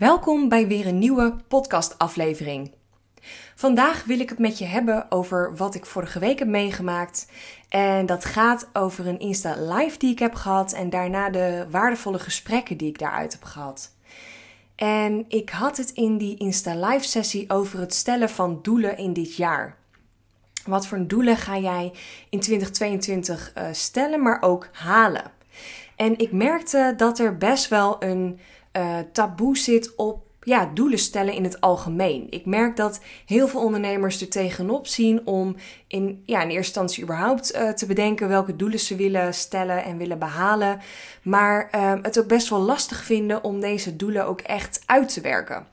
Welkom bij weer een nieuwe podcastaflevering. Vandaag wil ik het met je hebben over wat ik vorige week heb meegemaakt. En dat gaat over een Insta Live die ik heb gehad en daarna de waardevolle gesprekken die ik daaruit heb gehad. En ik had het in die Insta Live sessie over het stellen van doelen in dit jaar. Wat voor doelen ga jij in 2022 uh, stellen, maar ook halen? En ik merkte dat er best wel een uh, taboe zit op ja, doelen stellen in het algemeen. Ik merk dat heel veel ondernemers er tegenop zien om in, ja, in eerste instantie überhaupt uh, te bedenken welke doelen ze willen stellen en willen behalen. Maar uh, het ook best wel lastig vinden om deze doelen ook echt uit te werken.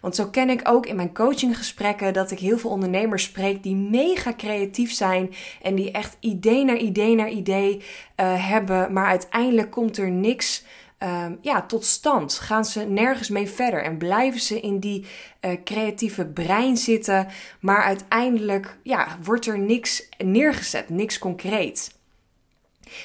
Want zo ken ik ook in mijn coachinggesprekken dat ik heel veel ondernemers spreek die mega creatief zijn en die echt idee naar idee naar idee hebben, maar uiteindelijk komt er niks um, ja, tot stand? Gaan ze nergens mee verder en blijven ze in die uh, creatieve brein zitten, maar uiteindelijk ja, wordt er niks neergezet, niks concreet.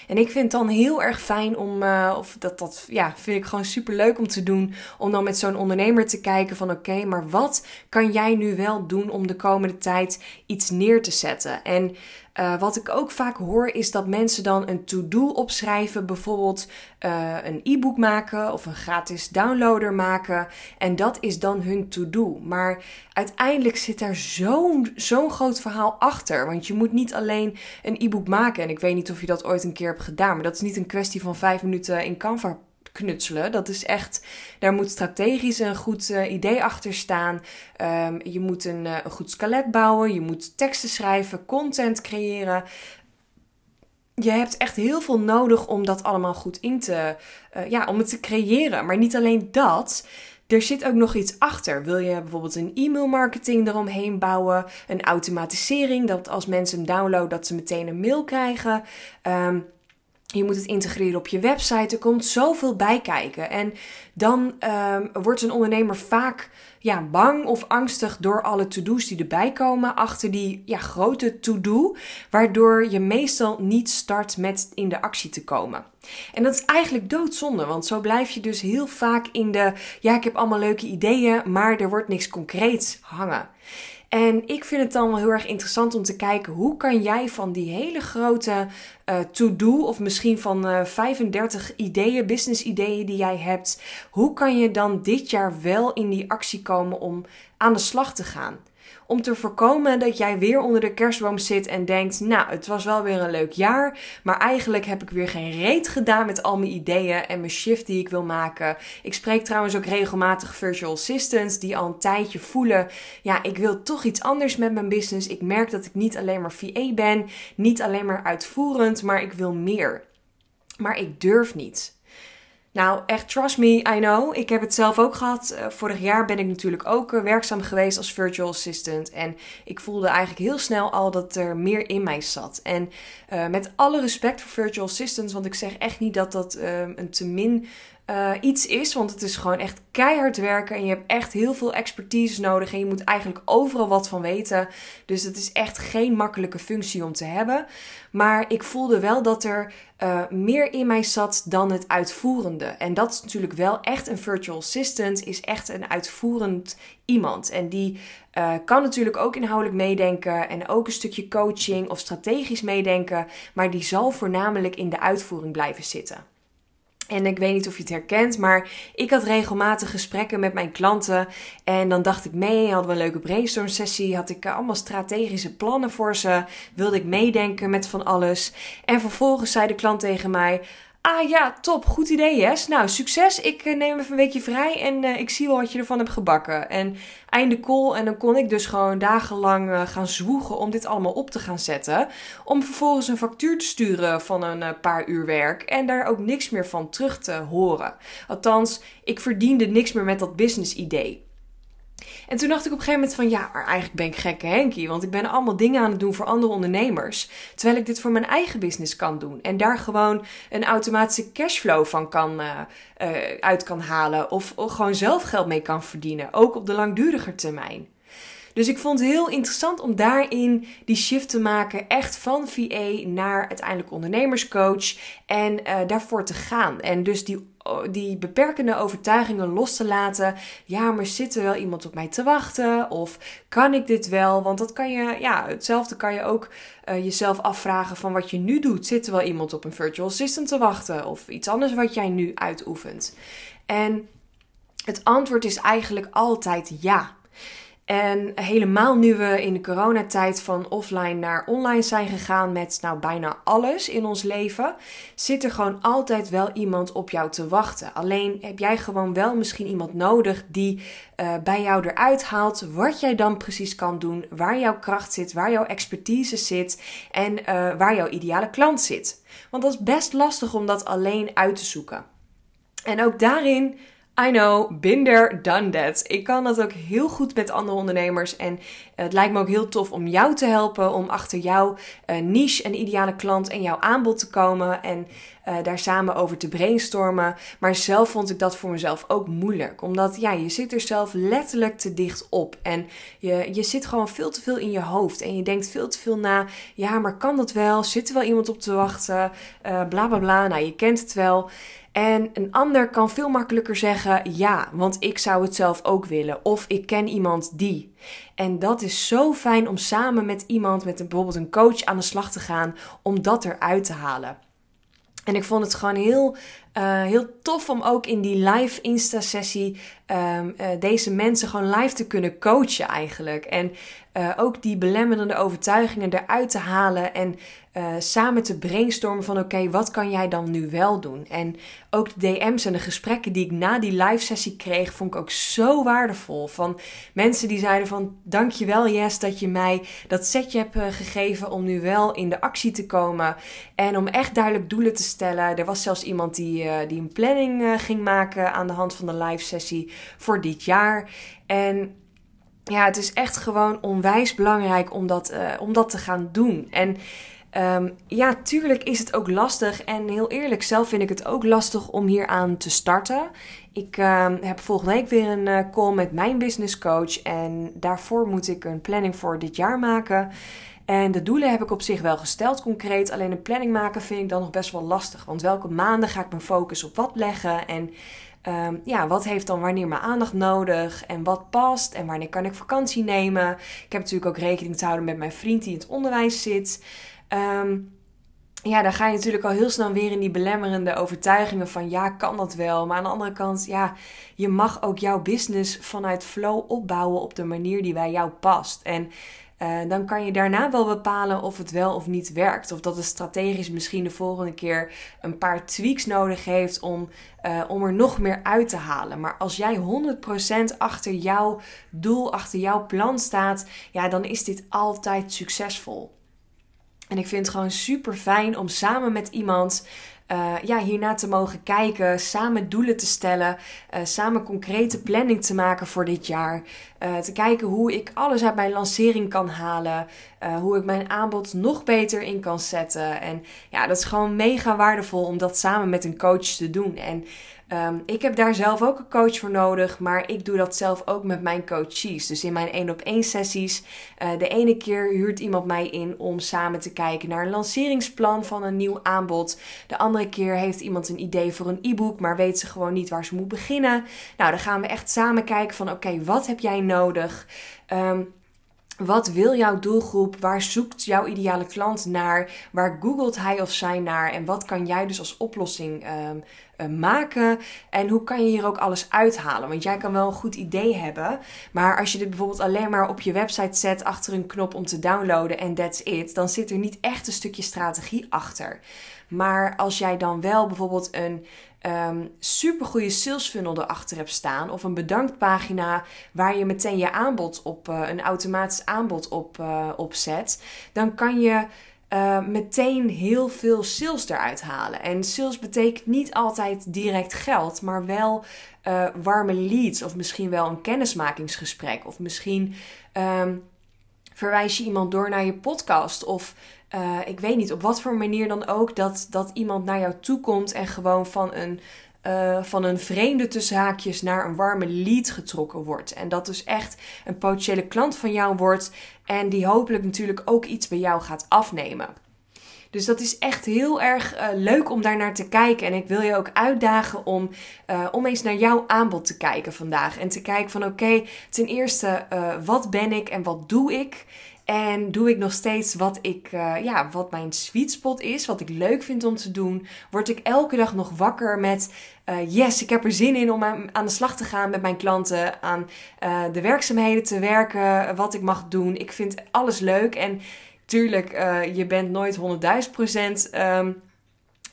En ik vind het dan heel erg fijn om, uh, of dat, dat ja, vind ik gewoon super leuk om te doen, om dan met zo'n ondernemer te kijken van oké, maar wat kan jij nu wel doen om de komende tijd iets neer te zetten? En uh, wat ik ook vaak hoor is dat mensen dan een to-do opschrijven, bijvoorbeeld uh, een e-book maken of een gratis downloader maken. En dat is dan hun to-do. Maar uiteindelijk zit daar zo'n zo'n groot verhaal achter. Want je moet niet alleen een e-book maken. En ik weet niet of je dat ooit een keer hebt gedaan, maar dat is niet een kwestie van vijf minuten in Canva knutselen. Dat is echt, daar moet strategisch een goed uh, idee achter staan. Um, je moet een, uh, een goed skelet bouwen, je moet teksten schrijven, content creëren. Je hebt echt heel veel nodig om dat allemaal goed in te, uh, ja, om het te creëren. Maar niet alleen dat. Er zit ook nog iets achter. Wil je bijvoorbeeld een e-mail marketing eromheen bouwen? Een automatisering, dat als mensen hem downloaden, dat ze meteen een mail krijgen. Um, je moet het integreren op je website. Er komt zoveel bij kijken. En dan um, wordt een ondernemer vaak ja, bang of angstig door alle to-do's die erbij komen. Achter die ja, grote to-do. Waardoor je meestal niet start met in de actie te komen. En dat is eigenlijk doodzonde. Want zo blijf je dus heel vaak in de. Ja, ik heb allemaal leuke ideeën. Maar er wordt niks concreets hangen. En ik vind het dan wel heel erg interessant om te kijken hoe kan jij van die hele grote uh, to-do of misschien van uh, 35 ideeën, business ideeën die jij hebt, hoe kan je dan dit jaar wel in die actie komen om aan de slag te gaan? Om te voorkomen dat jij weer onder de kerstboom zit en denkt: Nou, het was wel weer een leuk jaar, maar eigenlijk heb ik weer geen reet gedaan met al mijn ideeën en mijn shift die ik wil maken. Ik spreek trouwens ook regelmatig virtual assistants die al een tijdje voelen: Ja, ik wil toch iets anders met mijn business. Ik merk dat ik niet alleen maar VA ben, niet alleen maar uitvoerend, maar ik wil meer. Maar ik durf niet. Nou, echt trust me, I know. Ik heb het zelf ook gehad. Uh, vorig jaar ben ik natuurlijk ook uh, werkzaam geweest als virtual assistant. En ik voelde eigenlijk heel snel al dat er meer in mij zat. En uh, met alle respect voor virtual assistants, want ik zeg echt niet dat dat een te min uh, iets is. Want het is gewoon echt keihard werken. En je hebt echt heel veel expertise nodig. En je moet eigenlijk overal wat van weten. Dus het is echt geen makkelijke functie om te hebben. Maar ik voelde wel dat er uh, meer in mij zat dan het uitvoerende. En dat is natuurlijk wel echt een virtual assistant. Is echt een uitvoerend iemand. En die uh, kan natuurlijk ook inhoudelijk meedenken. En ook een stukje coaching of strategisch meedenken. Maar die zal voornamelijk in de uitvoering blijven zitten. En ik weet niet of je het herkent, maar ik had regelmatig gesprekken met mijn klanten. En dan dacht ik mee, hadden we een leuke brainstorm sessie. Had ik allemaal strategische plannen voor ze. Wilde ik meedenken met van alles. En vervolgens zei de klant tegen mij: Ah ja, top, goed idee, Yes. Nou, succes. Ik uh, neem even een weekje vrij en uh, ik zie wel wat je ervan hebt gebakken. En einde call en dan kon ik dus gewoon dagenlang uh, gaan zwoegen om dit allemaal op te gaan zetten. Om vervolgens een factuur te sturen van een paar uur werk en daar ook niks meer van terug te horen. Althans, ik verdiende niks meer met dat business idee. En toen dacht ik op een gegeven moment van ja, maar eigenlijk ben ik gekke Henkie. Want ik ben allemaal dingen aan het doen voor andere ondernemers. Terwijl ik dit voor mijn eigen business kan doen. En daar gewoon een automatische cashflow van kan, uh, uh, uit kan halen. Of, gewoon zelf geld mee kan verdienen. Ook op de langdurige termijn. Dus ik vond het heel interessant om daarin die shift te maken, echt van VA naar uiteindelijk ondernemerscoach en uh, daarvoor te gaan. En dus die die beperkende overtuigingen los te laten. Ja, maar zit er wel iemand op mij te wachten? Of kan ik dit wel? Want dat kan je, ja, hetzelfde kan je ook uh, jezelf afvragen van wat je nu doet. Zit er wel iemand op een virtual assistant te wachten? Of iets anders wat jij nu uitoefent? En het antwoord is eigenlijk altijd ja. En helemaal nu we in de coronatijd van offline naar online zijn gegaan met nou bijna alles in ons leven, zit er gewoon altijd wel iemand op jou te wachten. Alleen heb jij gewoon wel misschien iemand nodig die uh, bij jou eruit haalt wat jij dan precies kan doen, waar jouw kracht zit, waar jouw expertise zit en uh, waar jouw ideale klant zit. Want dat is best lastig om dat alleen uit te zoeken. En ook daarin I know, there, done that. Ik kan dat ook heel goed met andere ondernemers. En het lijkt me ook heel tof om jou te helpen. Om achter jouw uh, niche en ideale klant en jouw aanbod te komen. En uh, daar samen over te brainstormen. Maar zelf vond ik dat voor mezelf ook moeilijk. Omdat ja, je zit er zelf letterlijk te dicht op. En je, je zit gewoon veel te veel in je hoofd. En je denkt veel te veel na. Ja, maar kan dat wel? Zit er wel iemand op te wachten? Uh, bla bla bla. Nou, je kent het wel. En een ander kan veel makkelijker zeggen: ja, want ik zou het zelf ook willen. Of ik ken iemand die. En dat is zo fijn om samen met iemand, met bijvoorbeeld een coach, aan de slag te gaan om dat eruit te halen. En ik vond het gewoon heel, uh, heel tof om ook in die live Insta-sessie um, uh, deze mensen gewoon live te kunnen coachen eigenlijk. En uh, ook die belemmerende overtuigingen eruit te halen en samen te brainstormen van oké, wat kan jij dan nu wel doen? En ook de DM's en de gesprekken die ik na die live sessie kreeg, vond ik ook zo waardevol. Van mensen die zeiden van dankjewel Jess dat je mij dat setje hebt gegeven om nu wel in de actie te komen. En om echt duidelijk doelen te stellen. Er was zelfs iemand die, uh, die een planning ging maken aan de hand van de live sessie voor dit jaar. En ja, het is echt gewoon onwijs belangrijk om dat, uh, om dat te gaan doen. En um, ja, tuurlijk is het ook lastig. En heel eerlijk, zelf vind ik het ook lastig om hier aan te starten. Ik uh, heb volgende week weer een call met mijn business coach. En daarvoor moet ik een planning voor dit jaar maken. En de doelen heb ik op zich wel gesteld, concreet. Alleen een planning maken vind ik dan nog best wel lastig. Want welke maanden ga ik mijn focus op wat leggen? En Um, ja, wat heeft dan wanneer mijn aandacht nodig en wat past en wanneer kan ik vakantie nemen. Ik heb natuurlijk ook rekening te houden met mijn vriend die in het onderwijs zit. Um, ja, dan ga je natuurlijk al heel snel weer in die belemmerende overtuigingen van ja, kan dat wel. Maar aan de andere kant, ja, je mag ook jouw business vanuit flow opbouwen op de manier die bij jou past. En uh, dan kan je daarna wel bepalen of het wel of niet werkt. Of dat het strategisch misschien de volgende keer een paar tweaks nodig heeft om, uh, om er nog meer uit te halen. Maar als jij 100% achter jouw doel, achter jouw plan staat, ja, dan is dit altijd succesvol. En ik vind het gewoon super fijn om samen met iemand uh, ja, hierna te mogen kijken, samen doelen te stellen, uh, samen concrete planning te maken voor dit jaar. Uh, te kijken hoe ik alles uit mijn lancering kan halen, hoe ik mijn aanbod nog beter in kan zetten. En ja, dat is gewoon mega waardevol om dat samen met een coach te doen. En Um, ik heb daar zelf ook een coach voor nodig, maar ik doe dat zelf ook met mijn coaches. Dus in mijn één op één sessies. Uh, de ene keer huurt iemand mij in om samen te kijken naar een lanceringsplan van een nieuw aanbod. De andere keer heeft iemand een idee voor een e-book, maar weet ze gewoon niet waar ze moet beginnen. Nou, dan gaan we echt samen kijken van oké, wat heb jij nodig? Um, wat wil jouw doelgroep? Waar zoekt jouw ideale klant naar? Waar googelt hij of zij naar? En wat kan jij dus als oplossing um, uh, maken? En hoe kan je hier ook alles uithalen? Want jij kan wel een goed idee hebben. Maar als je dit bijvoorbeeld alleen maar op je website zet achter een knop om te downloaden en that's it, dan zit er niet echt een stukje strategie achter. Maar als jij dan wel bijvoorbeeld een um, ehm, super goede sales funnel erachter hebt staan. Of een bedanktpagina waar je meteen je aanbod op, uh, een automatisch aanbod op, uh, op zet. Dan kan je uh, meteen heel veel sales eruit halen. En sales betekent niet altijd direct geld, maar wel warme leads. Of misschien wel een kennismakingsgesprek. Of misschien um, verwijs je iemand door naar je podcast. Of uh, ik weet niet op wat voor manier dan ook, dat, dat iemand naar jou toe komt en gewoon van een, uh, van een vreemde tussen haakjes naar een warme lead getrokken wordt. En dat dus echt een potentiële klant van jou wordt en die hopelijk natuurlijk ook iets bij jou gaat afnemen. Dus dat is echt heel erg uh, leuk om daar naar te kijken. En ik wil je ook uitdagen om, uh, om eens naar jouw aanbod te kijken vandaag. En te kijken van oké, ten eerste, uh, wat ben ik en wat doe ik? En doe ik nog steeds wat, ik, ja, wat mijn sweet spot is, wat ik leuk vind om te doen? Word ik elke dag nog wakker met yes, ik heb er zin in om aan, de slag te gaan met mijn klanten, aan de werkzaamheden te werken, wat ik mag doen. Ik vind alles leuk en tuurlijk, je bent nooit 100.000 procent. Um,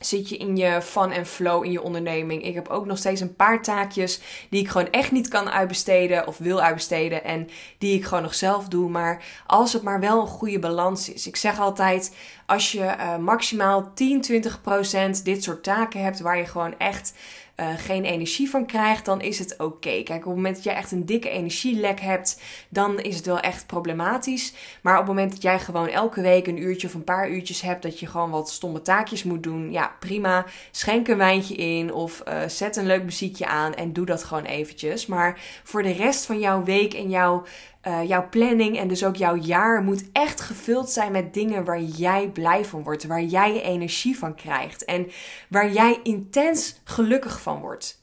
zit je in je fun en flow in je onderneming. Ik heb ook nog steeds een paar taakjes die ik gewoon echt niet kan uitbesteden of wil uitbesteden en die ik gewoon nog zelf doe. Maar als het maar wel een goede balans is. Ik zeg altijd, als je uh, maximaal 10, 20 procent dit soort taken hebt waar je gewoon echt uh, geen energie van krijgt, dan is het oké. Kijk, op het moment dat jij echt een dikke energielek hebt, dan is het wel echt problematisch. Maar op het moment dat jij gewoon elke week een uurtje of een paar uurtjes hebt, dat je gewoon wat stomme taakjes moet doen, ja, prima. Schenk een wijntje in of uh, zet een leuk muziekje aan en doe dat gewoon eventjes. Maar voor de rest van jouw week en jouw uh, jouw planning en dus ook jouw jaar moet echt gevuld zijn met dingen waar jij blij van wordt, waar jij energie van krijgt en waar jij intens gelukkig van wordt.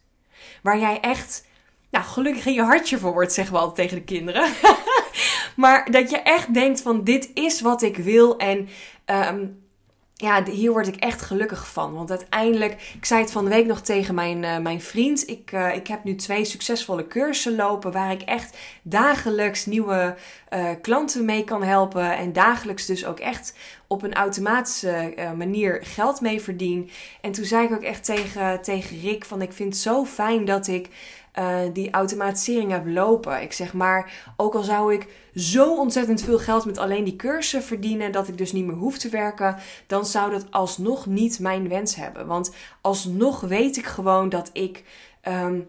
Waar jij echt, nou, gelukkig in je hartje voor wordt, zeggen we altijd tegen de kinderen. maar dat je echt denkt van dit is wat ik wil en um, ja, hier word ik echt gelukkig van. Want uiteindelijk, ik zei het van de week nog tegen mijn, uh, mijn vriend. Ik, uh, ik heb nu twee succesvolle cursussen lopen waar ik echt dagelijks nieuwe uh, klanten mee kan helpen. En dagelijks dus ook echt op een automatische manier geld mee verdien. En toen zei ik ook echt tegen, tegen Rick van ik vind het zo fijn dat ik uh, die automatisering heb lopen. Ik zeg maar, ook al zou ik zo ontzettend veel geld met alleen die cursussen verdienen, dat ik dus niet meer hoef te werken, dan zou dat alsnog niet mijn wens hebben. Want alsnog weet ik gewoon dat ik. Um,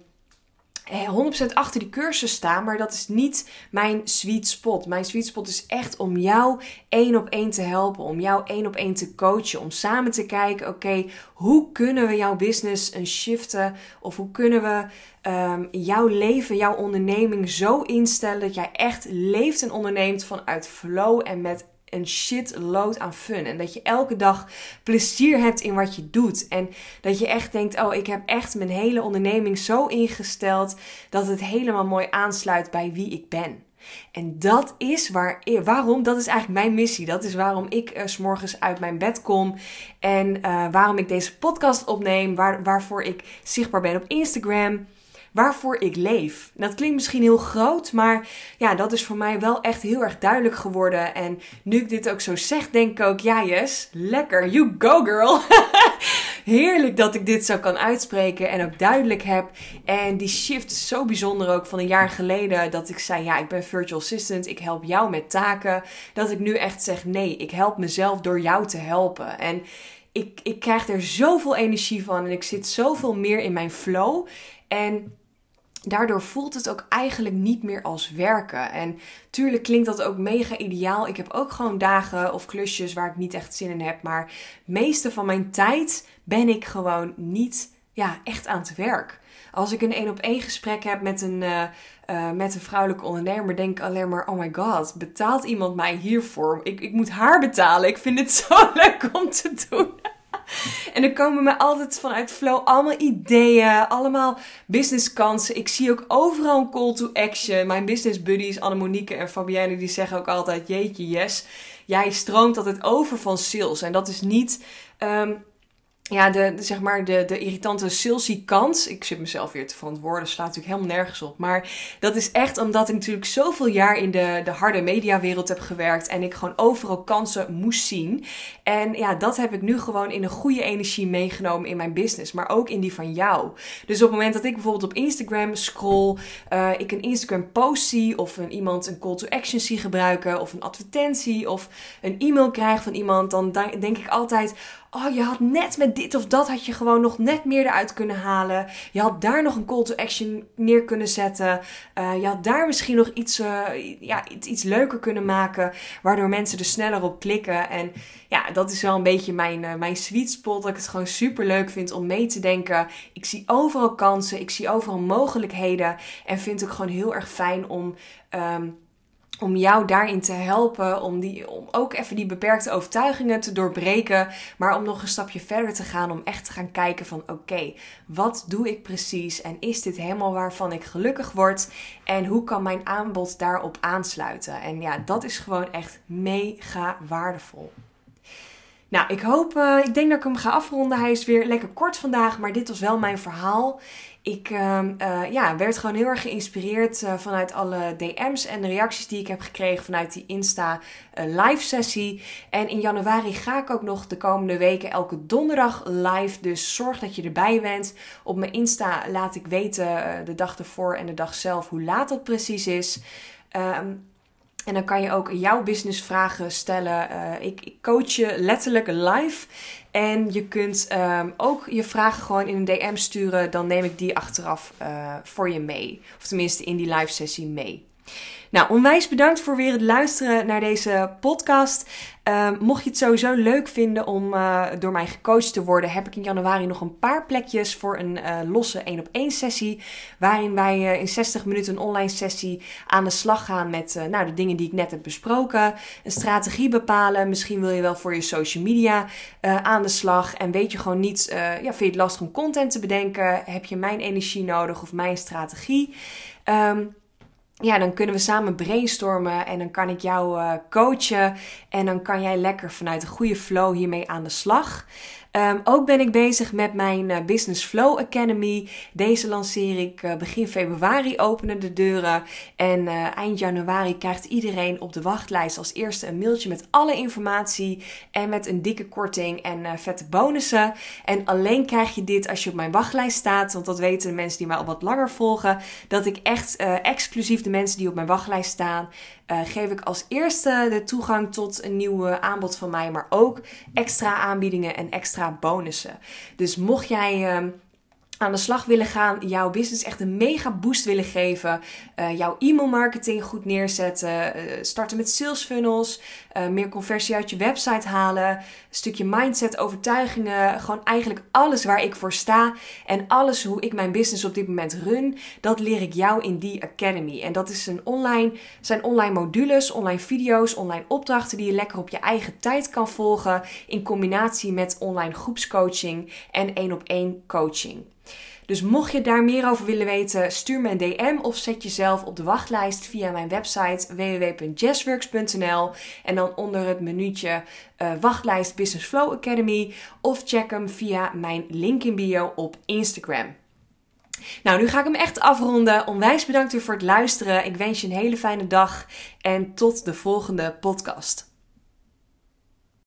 100% achter die cursus staan, maar dat is niet mijn sweet spot. Mijn sweet spot is echt om jou één op één te helpen, om jou één op één te coachen, om samen te kijken, oké, hoe kunnen we jouw business een shiften of hoe kunnen we um, jouw leven, jouw onderneming zo instellen dat jij echt leeft en onderneemt vanuit flow en met een shitload aan fun. En dat je elke dag plezier hebt in wat je doet. En dat je echt denkt: oh, ik heb echt mijn hele onderneming zo ingesteld dat het helemaal mooi aansluit bij wie ik ben. En dat is waar, waarom, dat is eigenlijk mijn missie. Dat is waarom ik uh, s morgens uit mijn bed kom. En uh, waarom ik deze podcast opneem. Waar, waarvoor ik zichtbaar ben op Instagram waarvoor ik leef. Dat klinkt misschien heel groot, maar ja, dat is voor mij wel echt heel erg duidelijk geworden. En nu ik dit ook zo zeg, denk ik ook, ja yes, lekker, you go girl. Heerlijk dat ik dit zo kan uitspreken en ook duidelijk heb. En die shift is zo bijzonder ook van een jaar geleden dat ik zei, ja, ik ben virtual assistant, ik help jou met taken. Dat ik nu echt zeg, nee, ik help mezelf door jou te helpen. En ik, ik krijg er zoveel energie van en ik zit zoveel meer in mijn flow. En daardoor voelt het ook eigenlijk niet meer als werken. En tuurlijk klinkt dat ook mega ideaal. Ik heb ook gewoon dagen of klusjes waar ik niet echt zin in heb. Maar het meeste van mijn tijd ben ik gewoon niet ja, echt aan het werk. Als ik een één op één gesprek heb met een, uh, uh, met een vrouwelijke ondernemer, denk ik alleen maar: oh my god, betaalt iemand mij hiervoor? Ik, ik moet haar betalen. Ik vind het zo leuk om te doen. En er komen me altijd vanuit Flow allemaal ideeën, allemaal businesskansen. Ik zie ook overal een call to action. Mijn business buddies, Annemonique en Fabienne, die zeggen ook altijd: Jeetje, yes. Jij stroomt altijd over van sales. En dat is niet um, ja, de, zeg maar de, de irritante salesy kant. Ik zit mezelf weer te verantwoorden, slaat natuurlijk helemaal nergens op. Maar dat is echt omdat ik natuurlijk zoveel jaar in de, de harde mediawereld heb gewerkt. En ik gewoon overal kansen moest zien. En ja, dat heb ik nu gewoon in een goede energie meegenomen in mijn business. Maar ook in die van jou. Dus op het moment dat ik bijvoorbeeld op Instagram scroll. Uh, ik een Instagram post zie. Of een, iemand een call to action zie gebruiken. Of een advertentie. Of een e-mail krijg van iemand. Dan denk ik altijd oh, je had net met dit of dat had je gewoon nog net meer eruit kunnen halen. Je had daar nog een call to action neer kunnen zetten. Uh, je had daar misschien nog iets, uh, ja, iets, iets leuker kunnen maken, waardoor mensen er sneller op klikken. En ja, dat is wel een beetje mijn, uh, mijn sweet spot. Dat ik het gewoon super leuk vind om mee te denken. Ik zie overal kansen, ik zie overal mogelijkheden. En vind ik gewoon heel erg fijn om. Um, om jou daarin te helpen, om, die, om ook even die beperkte overtuigingen te doorbreken, maar om nog een stapje verder te gaan, om echt te gaan kijken van oké, wat doe ik precies en is dit helemaal waarvan ik gelukkig word en hoe kan mijn aanbod daarop aansluiten? En ja, dat is gewoon echt mega waardevol. Nou, ik hoop, uh, ik denk dat ik hem ga afronden. Hij is weer lekker kort vandaag, maar dit was wel mijn verhaal. Ik uh, uh, ja, werd gewoon heel erg geïnspireerd uh, vanuit alle DM's en de reacties die ik heb gekregen vanuit die Insta live sessie. En in januari ga ik ook nog de komende weken elke donderdag live. Dus zorg dat je erbij bent. Op mijn Insta laat ik weten de dag ervoor en de dag zelf hoe laat het precies is. Um, en dan kan je ook jouw businessvragen stellen. Uh, ik, ik, coach je letterlijk live. En je kunt um, ook je vragen gewoon in een DM sturen. Dan neem ik die achteraf uh, voor je mee. Of tenminste in die live sessie mee. Nou, onwijs bedankt voor weer het luisteren naar deze podcast. Uh, mocht je het sowieso leuk vinden om uh, door mij gecoacht te worden, heb ik in januari nog een paar plekjes voor een uh, losse 1 op 1 sessie. Waarin wij in 60 minuten een online sessie aan de slag gaan met nou, de dingen die ik net heb besproken. Een strategie bepalen. Misschien wil je wel voor je social media aan de slag. En weet je gewoon niet, ja, vind je het lastig om content te bedenken? Heb je mijn energie nodig of mijn strategie? Um, ja, dan kunnen we samen brainstormen en dan kan ik jou uh, coachen. En dan kan jij lekker vanuit een goede flow hiermee aan de slag. Um, ook ben ik bezig met mijn uh, Business Flow Academy. Deze lanceer ik uh, begin februari, openen de deuren. En uh, eind januari krijgt iedereen op de wachtlijst als eerste een mailtje met alle informatie. En met een dikke korting en vette bonussen. En alleen krijg je dit als je op mijn wachtlijst staat. Want dat weten de mensen die mij al wat langer volgen. Dat ik echt exclusief de mensen die op mijn wachtlijst staan geef ik als eerste de toegang tot een nieuw aanbod van mij, maar ook extra aanbiedingen en extra bonussen. Dus mocht jij. Aan de slag willen gaan, jouw business echt een mega boost willen geven, uh, jouw e-mail marketing goed neerzetten, uh, starten met sales funnels, uh, meer conversie uit je website halen, een stukje mindset, overtuigingen, gewoon eigenlijk alles waar ik voor sta en alles hoe ik mijn business op dit moment run, dat leer ik jou in die academy. En dat is een online, zijn online modules, online video's, online opdrachten die je lekker op je eigen tijd kan volgen in combinatie met online groepscoaching en één op één coaching. Dus mocht je daar meer over willen weten, stuur me een DM of zet jezelf op de wachtlijst via mijn website www.jazzworks.nl en dan onder het menuutje uh, wachtlijst Business Flow Academy of check hem via mijn link in bio op Instagram. Nou, nu ga ik hem echt afronden. Onwijs bedankt u voor het luisteren. Ik wens je een hele fijne dag en tot de volgende podcast.